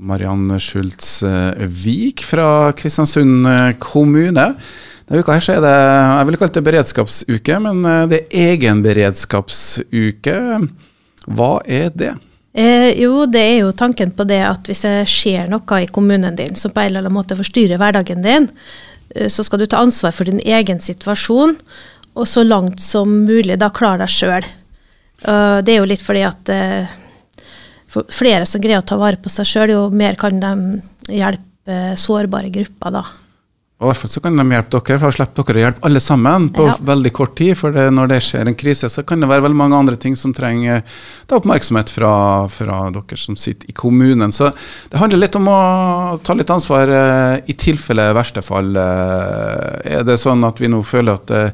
Marianne Schultz Vik fra Kristiansund eh, kommune. Denne uka her er det jeg ville kalt det beredskapsuke, men eh, det er egenberedskapsuke. Hva er det? Eh, jo, det er jo tanken på det at hvis det skjer noe i kommunen din som på en eller annen måte forstyrrer hverdagen din, eh, så skal du ta ansvar for din egen situasjon, og så langt som mulig da klare deg sjøl. Det er jo litt fordi at flere som greier å ta vare på seg sjøl, jo mer kan de hjelpe sårbare grupper, da. Og i hvert fall så kan de hjelpe dere, for da slipper dere å hjelpe alle sammen på Ja. veldig kort tid. For det, når det skjer en krise, så kan det være veldig mange andre ting som trenger da, oppmerksomhet fra, fra dere som sitter i kommunen. Så det handler litt om å ta litt ansvar eh, i tilfelle verste fall. eh, er det sånn at vi nå føler at eh,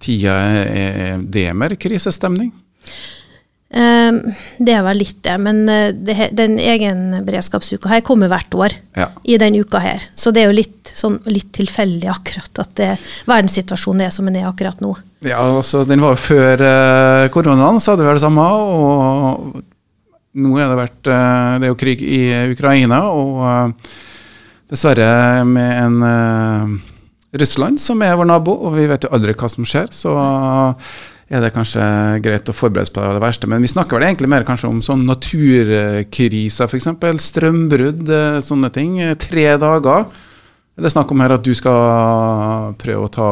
tida er det er mer krisestemning? Eh, det er vel litt det, men eh, det, den egenberedskapsuka her kommer hvert år. Ja. i den uka her. Så det er jo litt, sånn, litt tilfeldig akkurat at det, verdenssituasjonen er som den er akkurat nå. Ja, altså den var jo før eh, koronaen, så hadde vi det samme. Og nå er det vært eh, Det er jo krig i Ukraina, og eh, dessverre med en eh, Russland som er vår nabo, og vi vet jo aldri hva som skjer. Så er det kanskje greit å forberede seg på det verste. Men vi snakker vel egentlig mer kanskje om sånn naturkriser, f.eks. Strømbrudd, eh, sånne ting. Eh, Tre dager. Er det snakk om her at du skal prøve å ta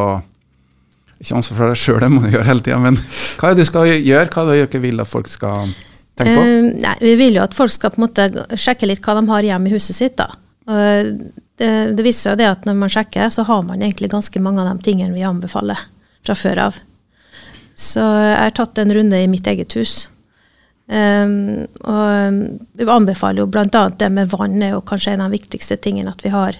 ikke ansvar for deg sjøl, det må du gjøre hele tida, men hva er det du skal gjøre? Hva er det du ikke vil at folk skal tenke på? Eh, nei, vi vil jo at folk skal på en måte sjekke litt hva de har hjemme i huset sitt. da. Det, det viser seg at når man sjekker, så har man egentlig ganske mange av de tingene vi anbefaler fra før av. Så jeg har tatt en runde i mitt eget hus. Um, og vi anbefaler jo bl.a. det med vann er jo kanskje en av de viktigste tingene at vi har.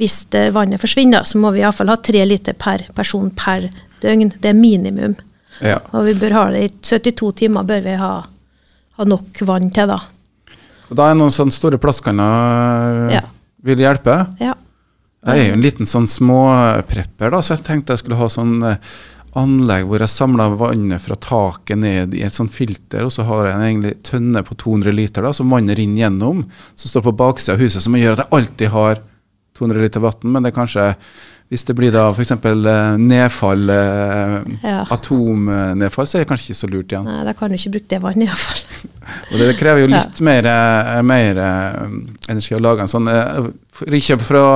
Hvis vannet forsvinner, så må vi iallfall ha tre liter per person per døgn. Det er minimum. Ja. Og vi bør ha det i 72 timer bør vi ha, ha nok vann til, da. Så da er noen sånne store plastkanner Ja. vil hjelpe. Ja. Jeg er jo en liten sånn småprepper, da, så jeg tenkte jeg skulle ha sånn eh, anlegg hvor jeg samler vannet fra taket ned i et sånt filter, og så har jeg en egentlig tønne på 200 liter da, som vannet renner gjennom, som står på baksida av huset, som gjør at jeg alltid har 200 liter vann, men det er kanskje hvis det blir da f.eks. nedfall, eh, Ja. atomnedfall, så er det kanskje ikke så lurt igjen. Nei, da kan du ikke bruke det vannet, iallfall. Og det krever jo Ja. litt mer, eh, mer eh, energi å lage en sånn eh, ikke for å,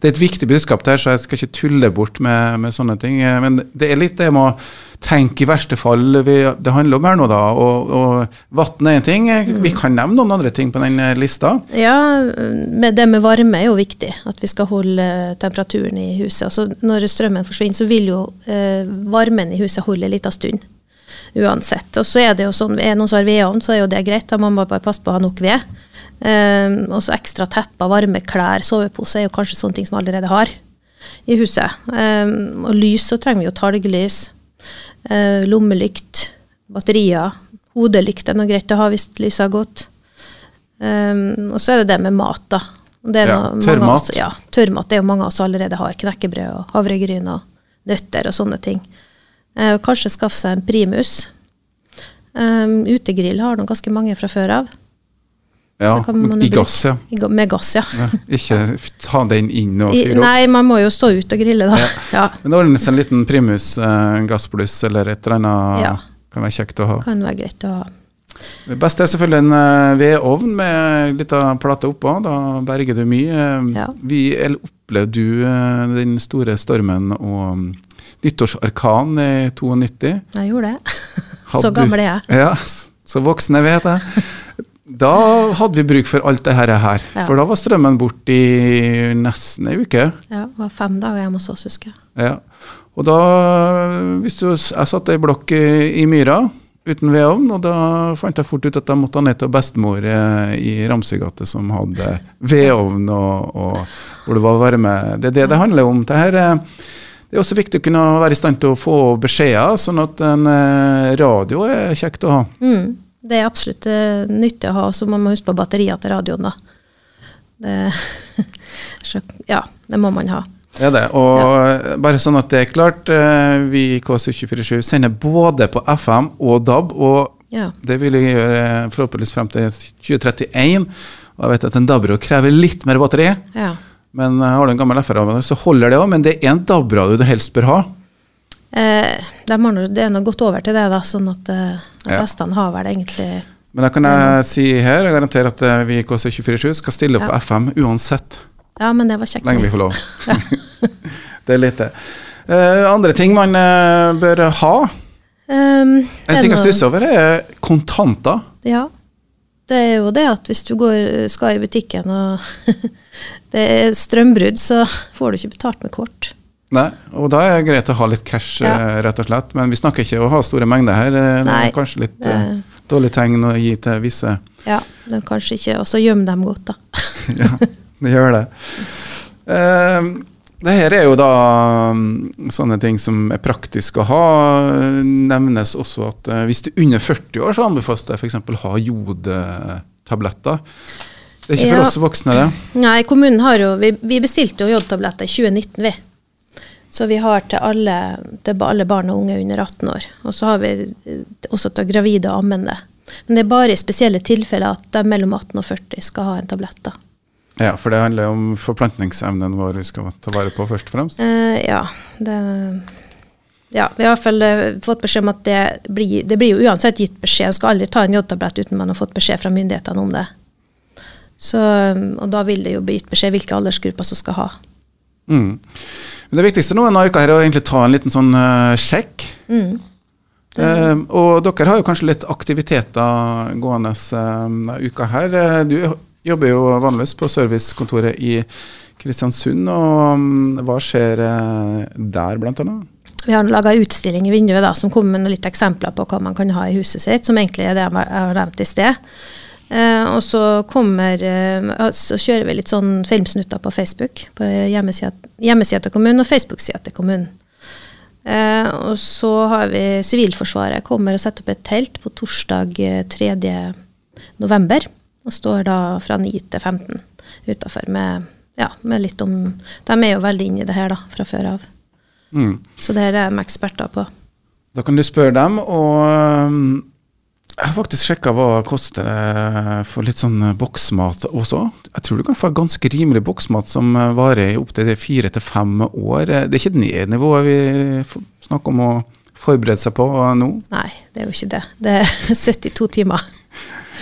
Det er et viktig budskap der, så jeg skal ikke tulle bort med, med sånne ting. eh, Men det er litt det med å tenke i verste fall vi, det handler om her nå, da. Og, og vann er en ting. Vi kan nevne noen andre ting på den eh, lista. Ja, med det med varme er jo viktig. At vi skal holde eh, temperaturen i huset. Altså, når strømmen forsvinner, så vil jo eh, varmen i huset holde en liten stund. Uansett. Og så er det jo sånn, er noen som har vedovn, så er jo det greit. Da må man bare passe på å ha nok ved. Um, og så ekstra tepper, varme klær, sovepose er jo kanskje sånne ting som vi allerede har i huset. Um, og lys, så trenger vi jo talglys. Uh, lommelykt, batterier. Hodelykt er noe greit å ha hvis lyset har gått. Um, og så er det det med mat, da. Ja, tørrmat. Ja, tørrmat er jo mange av oss allerede har. Knekkebrød og havregryn og nøtter og sånne ting. Eh, kanskje skaffe seg en primus. Um, utegrill har nå ganske mange fra før av. Ja, I gass, ja. i Med gass, ja. ja. Ikke ta den inn og fyre opp. nei, man må jo stå ut og grille, da. Ja. Men det ordnes en liten primus, eh, en gassbluss eller et eller annet. Ja. Kan være kjekt å ha. Kan være greit å ha. Det beste er selvfølgelig en eh, vedovn med litt av plate oppå. Da berger du mye. Ja. Vi, eller opplevde du eh, den store stormen og mm, nyttårsarkan i 92? Jeg gjorde det. Så gammel er jeg. Ja, så voksne vet jeg. Da hadde vi bruk for alt det her. her. Ja. For da var strømmen borte i nesten ei uke. Ja, det var fem dager hjemme hos oss, husker jeg. Ja. Og da hvis du, Jeg satt i blokk i, i myra uten vedovn, og da fant jeg fort ut at jeg måtte ned til bestemor eh, i Ramsøygate som hadde vedovn, og, og hvor det var varme. Det er det det handler om. Det her eh, det er også viktig å kunne være i stand til å få beskjeder, sånn at en eh, radio er kjekt å ha. Mm. Det er absolutt eh, nyttig å ha, så man må huske på batterier til radioen, da. Det, så, ja, det må man ha. Det er det. Og bare sånn at det er klart, eh, vi i KSU247 sender både på FM og DAB, og Ja. det vil vi gjøre forhåpentligvis frem til 2031. Og jeg vet at en DAB-radio krever litt mer batteri, Ja. men eh, har du en gammel FR-radio, så holder det òg. Men det er en DAB-radio du helst bør ha. Eh, de har nå- det er nå gått over til det, da, sånn at eh, de Ja. fleste har vel egentlig Men da kan jeg si her, jeg garanterer at eh, vi i KC247 skal stille opp Ja. på FM uansett. Ja, men det var kjekt. lenge vi får lov. det er litt det. Eh, andre ting man eh, bør ha. Um, En ting jeg stusser over, er kontanter. Ja. Det er jo det at hvis du går, skal i butikken og det er strømbrudd, så får du ikke betalt med kort. Nei, og da er det greit å ha litt cash, Ja. eh, rett og slett. Men vi snakker ikke om å ha store mengder her. eh, Det Nei, er kanskje litt det- eh, dårlig tegn å gi til visse. Ja, det er kanskje ikke Og så gjemme dem godt, da. ja, det gjør det. Uh, det her er jo da mm, sånne ting som er praktisk å ha. Nevnes også at eh, hvis du er under 40 år, så anbefales det f.eks. å ha jodtabletter. Det er ikke for Ja. oss voksne, det. Nei, kommunen har jo Vi, vi bestilte jo jodtabletter i 2019, vi. Så vi har til alle, til alle barn og unge under 18 år. Og så har vi eh, også til gravide og ammende. Men det er bare i spesielle tilfeller at de mellom 18 og 40 skal ha en tablett. da. Ja, for det handler om forplantningsevnen vår vi skal ta vare på, først og fremst. Eh, ja, det Ja, vi har i hvert fall eh, fått beskjed om at det blir, det blir jo uansett gitt beskjed. En skal aldri ta en jodtablett uten man har fått beskjed fra myndighetene om det. Så, og da vil det jo bli gitt beskjed hvilke aldersgrupper som skal ha. Mm. Men det viktigste nå denne uka her er å egentlig ta en liten sånn uh, sjekk. Mm. Eh, og dere har jo kanskje litt aktiviteter gående uh, uka her. Eh, Du jobber jo vanligvis på servicekontoret i Kristiansund, og um, hva skjer uh, der, blant annet? Vi har laga utstilling i vinduet da, som kommer med litt eksempler på hva man kan ha i huset sitt, som egentlig er det jeg har nevnt i sted. Eh, og så kommer eh, Så kjører vi litt sånn filmsnutter på Facebook, på hjemmesida til kommunen og Facebook-sida til kommunen. Eh, og så har vi Sivilforsvaret kommer og setter opp et telt på torsdag eh, 3. november. Og står da fra 9 til 15 utafor med, ja, med litt om De er jo veldig inne i det her da, fra før av. Mm. Så det er det de er eksperter på. Da kan du spørre dem, og jeg har faktisk sjekka hva koster det for litt sånn eh, boksmat også. Jeg tror du kan få ganske rimelig boksmat som eh, varer i opptil fire til fem år. Eh, Det er ikke det nivået vi snakker om å forberede seg på nå. Nei, det er jo ikke det. Det er 72 timer.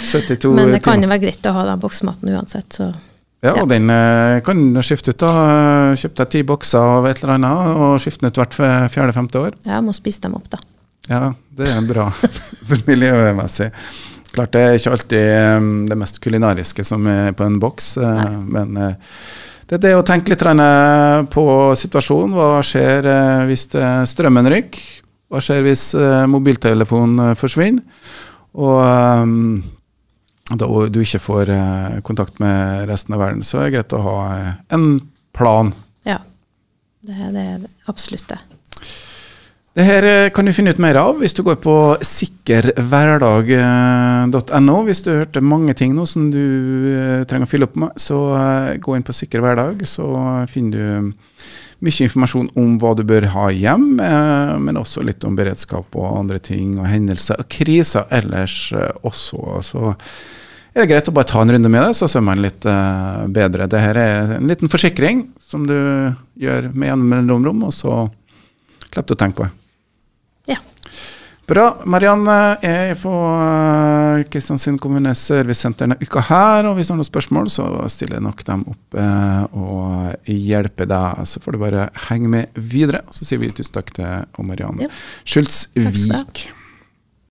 72 Men det kan timer. jo være greit å ha den boksmaten uansett, så Ja, og den eh, kan du skifte ut. da. Kjøp deg ti bokser av et eller annet, og skifte den ut hvert fjerde-femte år. Ja, må spise dem opp, da. Ja, det er bra miljømessig. Klart det er ikke alltid eh, det mest kulinariske som er på en boks, Nei. men eh, det er det å tenke litt på situasjonen. Hva skjer eh, hvis strømmen ryker? Hva skjer hvis mobiltelefonen forsvinner? Og eh, da du ikke får kontakt med resten av verden, så er det greit å ha en plan. Ja. Det, er- det absolutt det. Det her eh, kan du finne ut mer av hvis du går på sikkerhverdag.no. Hvis du hørte mange ting nå som du eh, trenger å fylle opp med, så eh, gå inn på Sikker hverdag, så finner du mye informasjon om hva du bør ha hjem, eh, men også litt om beredskap og andre ting, og hendelser og kriser ellers eh, også. Så er det greit å bare ta en runde med det, så ser man litt eh, bedre. Det her er en liten forsikring som du gjør med gjennom mellomrom, og så slipper du å tenke på det. Bra. Marianne er på eh, Kristiansund kommune servicesenter denne uka her, og hvis du har noen spørsmål, så stiller nok dem opp eh, og hjelper deg. Så får du bare henge med videre. Så sier vi tusen takk til Marianne Ja. Schultz. Vik.